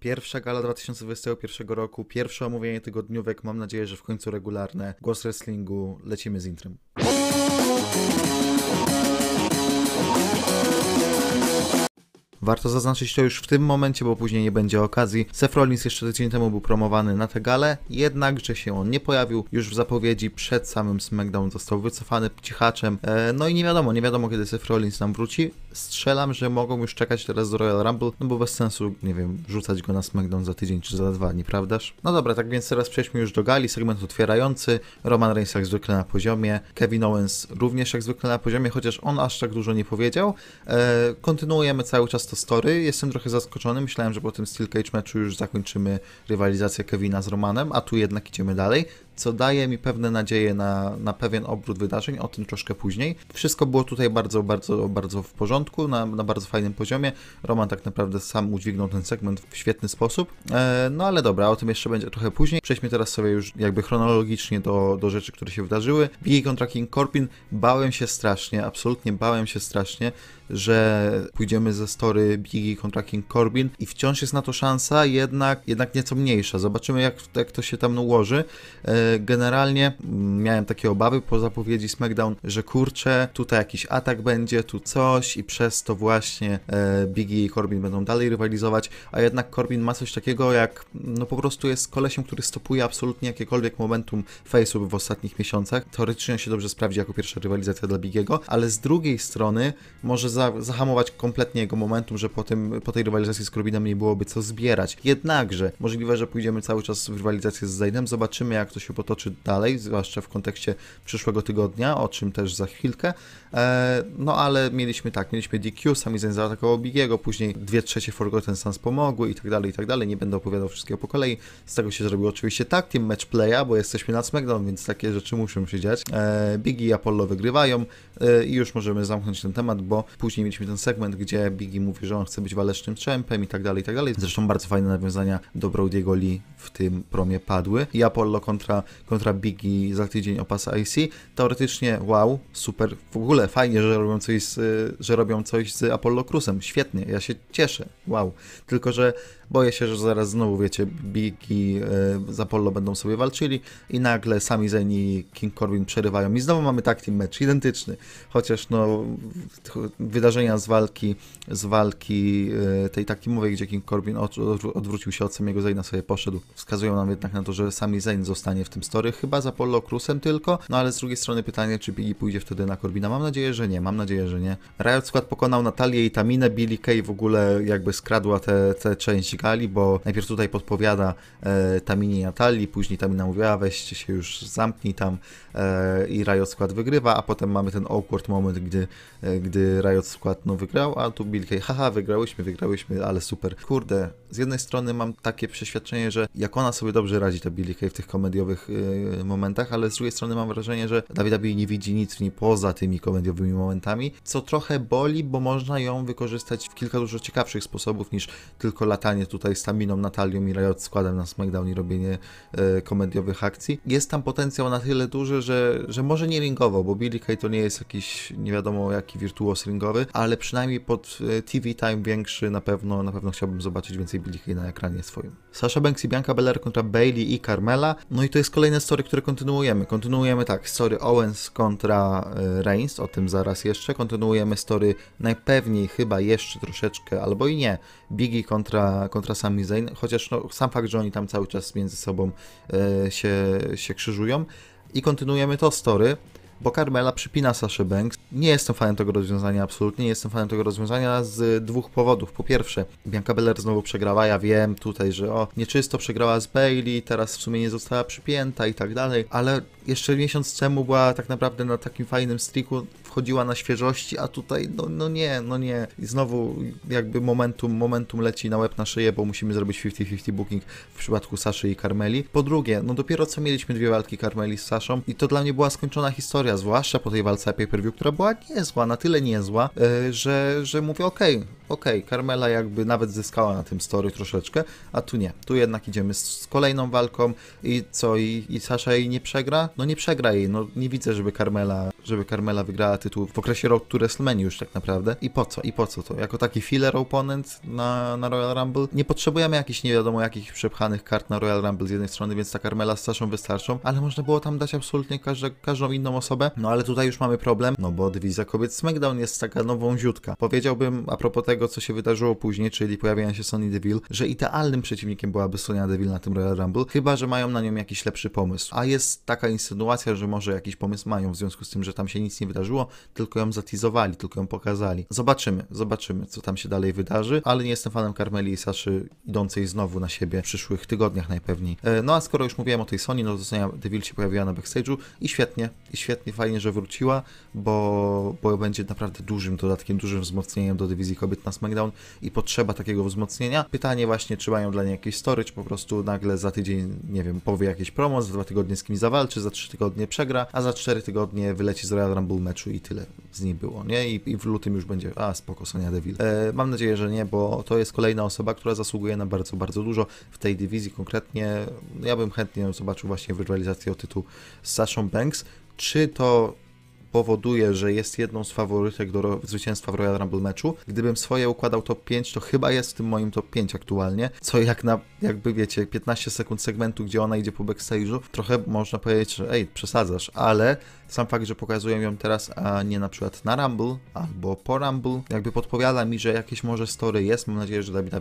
Pierwsza gala 2021 roku, pierwsze omówienie tygodniówek, mam nadzieję, że w końcu regularne. Głos wrestlingu, lecimy z intrem. Warto zaznaczyć to już w tym momencie, bo później nie będzie okazji. Seth Rollins jeszcze tydzień temu był promowany na tę galę, jednakże się on nie pojawił. Już w zapowiedzi przed samym SmackDown został wycofany cichaczem. E, no i nie wiadomo, nie wiadomo kiedy Seth Rollins nam wróci. Strzelam, że mogą już czekać teraz do Royal Rumble, no bo bez sensu, nie wiem, rzucać go na SmackDown za tydzień czy za dwa, nieprawdaż? No dobra, tak więc teraz przejdźmy już do gali, segment otwierający. Roman Reigns jak zwykle na poziomie, Kevin Owens również jak zwykle na poziomie, chociaż on aż tak dużo nie powiedział. E, kontynuujemy cały czas to story. Jestem trochę zaskoczony. Myślałem, że po tym Steel Cage meczu już zakończymy rywalizację Kevina z Romanem, a tu jednak idziemy dalej co daje mi pewne nadzieje na, na pewien obrót wydarzeń, o tym troszkę później. Wszystko było tutaj bardzo, bardzo, bardzo w porządku, na, na bardzo fajnym poziomie. Roman tak naprawdę sam udźwignął ten segment w świetny sposób. E, no ale dobra, o tym jeszcze będzie trochę później. Przejdźmy teraz sobie już jakby chronologicznie do, do rzeczy, które się wydarzyły. Biggie kontra King Corbin. Bałem się strasznie, absolutnie bałem się strasznie, że pójdziemy ze story Biggie kontra King Corbin i wciąż jest na to szansa, jednak, jednak nieco mniejsza. Zobaczymy jak, jak to się tam ułoży. E, generalnie miałem takie obawy po zapowiedzi SmackDown, że kurczę, tutaj jakiś atak będzie, tu coś i przez to właśnie e, Biggie i Corbin będą dalej rywalizować, a jednak Corbin ma coś takiego jak, no po prostu jest kolesiem, który stopuje absolutnie jakiekolwiek momentum face'ów w ostatnich miesiącach. Teoretycznie się dobrze sprawdzi jako pierwsza rywalizacja dla Bigiego, ale z drugiej strony może za, zahamować kompletnie jego momentum, że po, tym, po tej rywalizacji z Corbinem nie byłoby co zbierać. Jednakże możliwe, że pójdziemy cały czas w rywalizację z Zaydem, zobaczymy jak to się potoczy dalej, zwłaszcza w kontekście przyszłego tygodnia, o czym też za chwilkę. E, no ale mieliśmy tak, mieliśmy DQ, sami Zayn zaatakował Bigiego, później dwie trzecie Forgotten Sons pomogły i tak dalej, i tak dalej. Nie będę opowiadał wszystkiego po kolei. Z tego się zrobił oczywiście tak team match playa, bo jesteśmy na SmackDown, więc takie rzeczy muszą się dziać. E, Biggie i Apollo wygrywają e, i już możemy zamknąć ten temat, bo później mieliśmy ten segment, gdzie Biggie mówi, że on chce być walecznym czempem i tak dalej, i tak dalej. Zresztą bardzo fajne nawiązania do Brody'ego Lee w tym promie padły. I Apollo kontra, kontra Biggie za tydzień o pas IC. Teoretycznie wow, super, w ogóle fajnie, że robią coś z, że robią coś z Apollo Cruzem, świetnie, ja się cieszę, wow. Tylko, że boję się, że zaraz znowu, wiecie, Big i e, z Apollo będą sobie walczyli i nagle sami Zayn i King Corbin przerywają. I znowu mamy tak team match, identyczny, chociaż no wydarzenia z walki, z walki e, tej takimowej, gdzie King Corbin od, odwrócił się od samego Zayna, sobie poszedł, wskazują nam jednak na to, że sami Zayn zostanie w tym story, chyba z Apollo Cruzem tylko, no ale z drugiej strony pytanie, czy Biggie pójdzie wtedy na Corbina, mam nadzieję, że nie, mam nadzieję, że nie. Riot Squad pokonał Natalię i Taminę, Billy Kay w ogóle jakby skradła tę część gali, bo najpierw tutaj podpowiada e, Tamini Natalii, później Tamina mówiła, weźcie się już, zamknij tam e, i Riot Squad wygrywa, a potem mamy ten awkward moment, gdy, e, gdy Riot Squad no wygrał, a tu Billy Kay, haha, wygrałyśmy, wygrałyśmy, ale super. Kurde, z jednej strony mam takie przeświadczenie, że jak ona sobie dobrze radzi, ta Billy Kay w tych komediowych e, momentach, ale z drugiej strony mam wrażenie, że WWE nie widzi nic w niej poza tymi komediowymi momentami, co trochę boli, bo można ją wykorzystać w kilka dużo ciekawszych sposobów niż tylko latanie tutaj z Taminą, Natalią i Riot składem na SmackDown i robienie e, komediowych akcji. Jest tam potencjał na tyle duży, że, że może nie ringowo, bo Billy Kay to nie jest jakiś nie wiadomo jaki wirtuos ringowy, ale przynajmniej pod e, TV time większy na pewno, na pewno chciałbym zobaczyć więcej Billy Kay na ekranie swoim. Sasha Banks i Bianca Belair kontra Bailey i Carmela. No i to jest kolejne story, które kontynuujemy. Kontynuujemy tak, story Owens kontra e, Reigns, o tym zaraz jeszcze. Kontynuujemy story najpewniej chyba jeszcze troszeczkę, albo i nie, Biggie kontra, kontra Sami Zayn, chociaż no, sam fakt, że oni tam cały czas między sobą e, się, się krzyżują. I kontynuujemy to story, bo Carmela przypina Sasha Banks. Nie jestem fanem tego rozwiązania, absolutnie nie jestem fanem tego rozwiązania z dwóch powodów. Po pierwsze, Bianca Belair znowu przegrała, ja wiem tutaj, że o, nieczysto przegrała z Bailey, teraz w sumie nie została przypięta i tak dalej, ale jeszcze miesiąc temu była tak naprawdę na takim fajnym streaku, wchodziła na świeżości, a tutaj no, no nie, no nie. I znowu jakby momentum, momentum leci na łeb na szyję, bo musimy zrobić 50-50 booking w przypadku Saszy i Carmeli. Po drugie, no dopiero co mieliśmy dwie walki Carmeli z Saszą i to dla mnie była skończona historia historia, zwłaszcza po tej walce pay-per-view, która była niezła, na tyle niezła, e, że, że mówię, okej, okay, okej, okay, Carmela jakby nawet zyskała na tym story troszeczkę, a tu nie. Tu jednak idziemy z, z kolejną walką i co, i, i Sasha jej nie przegra? No nie przegra jej, no nie widzę, żeby Carmela, żeby Carmela wygrała tytuł w okresie Road to WrestleMania już tak naprawdę. I po co? I po co to? Jako taki filler opponent na, na Royal Rumble? Nie potrzebujemy jakichś nie wiadomo jakich przepchanych kart na Royal Rumble z jednej strony, więc ta Carmela z Saszą wystarczą, ale można było tam dać absolutnie każde, każdą inną osobę. No ale tutaj już mamy problem, no bo dywizja kobiet SmackDown jest taka nową ziutka. Powiedziałbym a propos tego, co się wydarzyło później, czyli pojawienia się Sonny Deville, że idealnym przeciwnikiem byłaby Sonia Deville na tym Royal Rumble, chyba, że mają na nią jakiś lepszy pomysł. A jest taka insynuacja, że może jakiś pomysł mają w związku z tym, że tam się nic nie wydarzyło, tylko ją zatizowali, tylko ją pokazali. Zobaczymy, zobaczymy, co tam się dalej wydarzy, ale nie jestem fanem Carmeli i Saszy idącej znowu na siebie w przyszłych tygodniach najpewniej. E, no a skoro już mówiłem o tej Sony, no to Sonia Deville się pojawiła na backstage'u i świetnie, i świetnie, fajnie, że wróciła, bo, bo będzie naprawdę dużym dodatkiem, dużym wzmocnieniem do dywizji kobiet na SmackDown i potrzeba takiego wzmocnienia. Pytanie właśnie, czy mają dla niej jakieś story, po prostu nagle za tydzień, nie wiem, powie jakieś promo, za dwa tygodnie z kimś zawalczy, za trzy tygodnie przegra, a za cztery tygodnie wyleci z Royal Rumble meczu i tyle z niej było, nie? I, i w lutym już będzie, a spoko, Sonia Deville. E, mam nadzieję, że nie, bo to jest kolejna osoba, która zasługuje na bardzo, bardzo dużo w tej dywizji konkretnie. Ja bym chętnie zobaczył właśnie w rywalizacji o tytuł z Sashą Banks. Czy to powoduje, że jest jedną z faworytek do zwycięstwa w Royal Rumble meczu. Gdybym swoje układał top 5, to chyba jest w tym moim top 5 aktualnie, co jak na, jakby wiecie, 15 sekund segmentu, gdzie ona idzie po backstage'u, trochę można powiedzieć, że ej, przesadzasz, ale sam fakt, że pokazują ją teraz, a nie na przykład na Rumble albo po Rumble, jakby podpowiada mi, że jakieś może story jest. Mam nadzieję, że WWE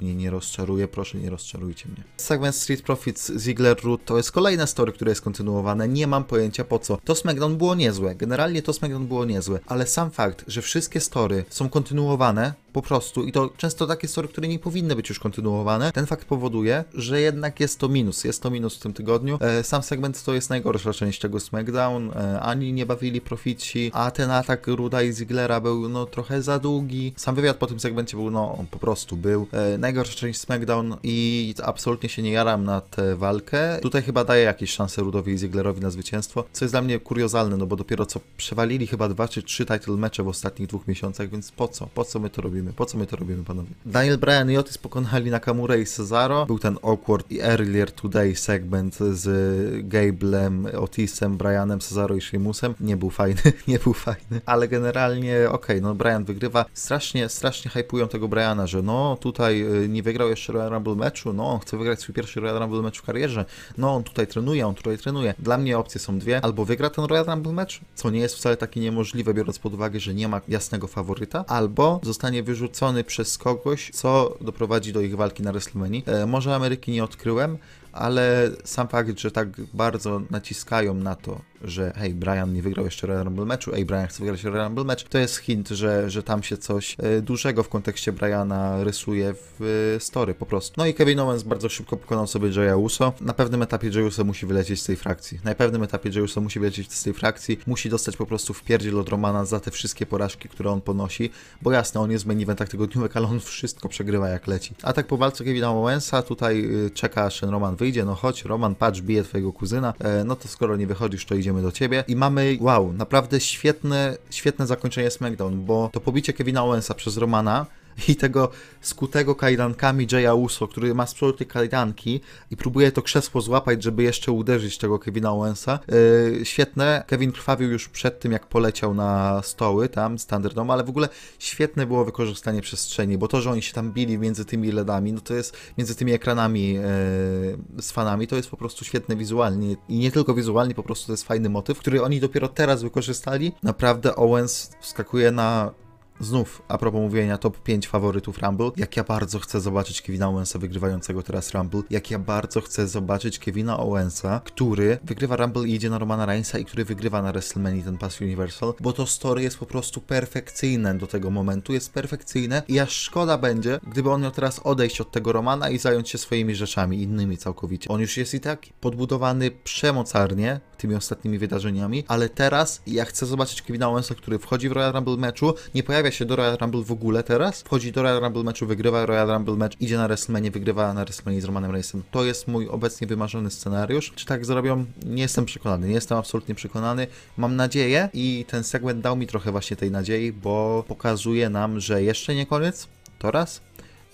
mnie nie rozczaruje. Proszę, nie rozczarujcie mnie. Segment Street Profits Ziggler Root to jest kolejne story, które jest kontynuowane. Nie mam pojęcia po co. To SmackDown było niezłe. Generalnie to SmackDown było niezłe, ale sam fakt, że wszystkie story są kontynuowane, po prostu, i to często takie story, które nie powinny być już kontynuowane, ten fakt powoduje, że jednak jest to minus. Jest to minus w tym tygodniu. E, sam segment to jest najgorsza część tego SmackDown. E, ani nie bawili profici, a ten atak Ruda i Ziglera był no trochę za długi. Sam wywiad po tym segmencie był, no on po prostu był. E, najgorsza część SmackDown i absolutnie się nie jaram na tę walkę. Tutaj chyba daje jakieś szanse Rudowi i Ziglerowi na zwycięstwo, co jest dla mnie kuriozalne, no bo dopiero co przewalili chyba dwa czy trzy title mecze w ostatnich dwóch miesiącach, więc po co? Po co my to robimy? Po co my to robimy, panowie? Daniel Bryan i Otis pokonali Nakamura i Cesaro. Był ten awkward i earlier today segment z Gablem, Otisem, Bryanem, Cesaro i Sheamusem. Nie był fajny, nie był fajny, ale generalnie okej, okay, no Bryan wygrywa. Strasznie, strasznie hypują tego Bryana, że no tutaj y, nie wygrał jeszcze Royal Rumble meczu, no on chce wygrać swój pierwszy Royal Rumble mecz w karierze, no on tutaj trenuje, on tutaj trenuje. Dla mnie opcje są dwie, albo wygra ten Royal Rumble mecz, co nie jest wcale takie niemożliwe, biorąc pod uwagę, że nie ma jasnego faworyta, albo zostanie wyrzucony przez kogoś, co doprowadzi do ich walki na WrestleMania. E, może Ameryki nie odkryłem, ale sam fakt, że tak bardzo naciskają na to, że hej, Brian nie wygrał jeszcze Royal Rumble meczu, ej, Brian chce wygrać Royal Rumble mecz, to jest hint, że, że tam się coś e, dużego w kontekście Briana rysuje w e, story po prostu. No i Kevin Owens bardzo szybko pokonał sobie Jaya Uso. Na pewnym etapie Jay Uso musi wylecieć z tej frakcji. Na pewnym etapie Jay Uso musi wylecieć z tej frakcji, musi dostać po prostu w pierdziel od Romana za te wszystkie porażki, które on ponosi, bo jasne, on jest w main eventach tygodniówek, ale on wszystko przegrywa jak leci. A tak po walce Kevina Owensa, tutaj e, czeka, ten Roman wyjdzie, no chodź, Roman, patrz, bije twojego kuzyna, no to skoro nie wychodzisz, to idziemy do ciebie. I mamy, wow, naprawdę świetne, świetne zakończenie SmackDown, bo to pobicie Kevina Owensa przez Romana i tego skutego kajdankami Jaya Uso, który ma z przodu te kajdanki i próbuje to krzesło złapać, żeby jeszcze uderzyć tego Kevina Owensa. Yy, świetne. Kevin krwawił już przed tym, jak poleciał na stoły tam, standardom, ale w ogóle świetne było wykorzystanie przestrzeni, bo to, że oni się tam bili między tymi LEDami, no to jest między tymi ekranami yy, z fanami, to jest po prostu świetne wizualnie i nie tylko wizualnie, po prostu to jest fajny motyw, który oni dopiero teraz wykorzystali. Naprawdę Owens wskakuje na Znów, a propos mówienia top 5 faworytów Rumble, jak ja bardzo chcę zobaczyć Kevina Owensa wygrywającego teraz Rumble, jak ja bardzo chcę zobaczyć Kevina Owensa, który wygrywa Rumble i idzie na Romana Reignsa i który wygrywa na WrestleMania ten Pass Universal, bo to story jest po prostu perfekcyjne do tego momentu, jest perfekcyjne i aż szkoda będzie, gdyby on miał teraz odejść od tego Romana i zająć się swoimi rzeczami, innymi całkowicie. On już jest i tak podbudowany przemocarnie, tymi ostatnimi wydarzeniami, ale teraz ja chcę zobaczyć Kevina Owensa, który wchodzi w Royal Rumble meczu, nie pojawia się do Royal Rumble w ogóle teraz, wchodzi do Royal Rumble meczu, wygrywa Royal Rumble mecz, idzie na WrestleMania, wygrywa na WrestleMania z Romanem Reignsem. To jest mój obecnie wymarzony scenariusz. Czy tak zrobią? Nie jestem przekonany, nie jestem absolutnie przekonany. Mam nadzieję i ten segment dał mi trochę właśnie tej nadziei, bo pokazuje nam, że jeszcze nie koniec, to raz.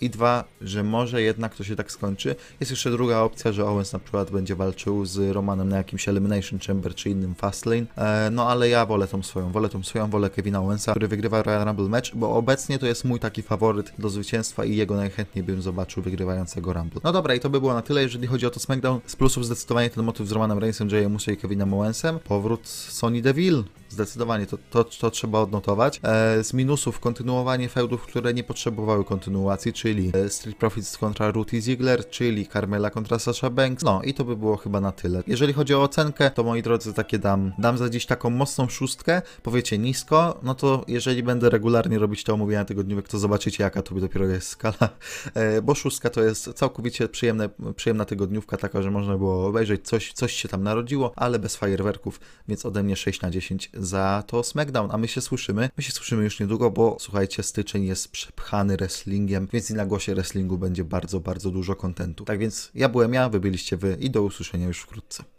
I dwa, że może jednak to się tak skończy. Jest jeszcze druga opcja, że Owens na przykład będzie walczył z Romanem na jakimś Elimination Chamber czy innym Fastlane. E, no ale ja wolę tą swoją, wolę tą swoją, wolę Kevina Owensa, który wygrywa Royal Rumble match, bo obecnie to jest mój taki faworyt do zwycięstwa i jego najchętniej bym zobaczył wygrywającego Rumble. No dobra, i to by było na tyle, jeżeli chodzi o to SmackDown. Z plusów zdecydowanie ten motyw z Romanem Reignsem, Musa i Kevinem Owensem. Powrót Sony Deville. Zdecydowanie to, to, to trzeba odnotować. E, z minusów kontynuowanie feudów, które nie potrzebowały kontynuacji, czyli e, Street Profits kontra Ruty Ziegler, czyli Carmela kontra Sasha Banks. No i to by było chyba na tyle. Jeżeli chodzi o ocenkę, to moi drodzy, takie dam. Dam za dziś taką mocną szóstkę. Powiecie nisko, no to jeżeli będę regularnie robić te omówienia tygodniówek, to zobaczycie jaka to by dopiero jest skala. E, bo szóstka to jest całkowicie przyjemne, przyjemna tygodniówka, taka, że można było obejrzeć coś, coś się tam narodziło, ale bez fajerwerków, więc ode mnie 6 na 10 za to SmackDown, a my się słyszymy. My się słyszymy już niedługo, bo słuchajcie, styczeń jest przepchany wrestlingiem, więc i na głosie wrestlingu będzie bardzo, bardzo dużo kontentu. Tak więc ja byłem ja, wy byliście wy i do usłyszenia już wkrótce.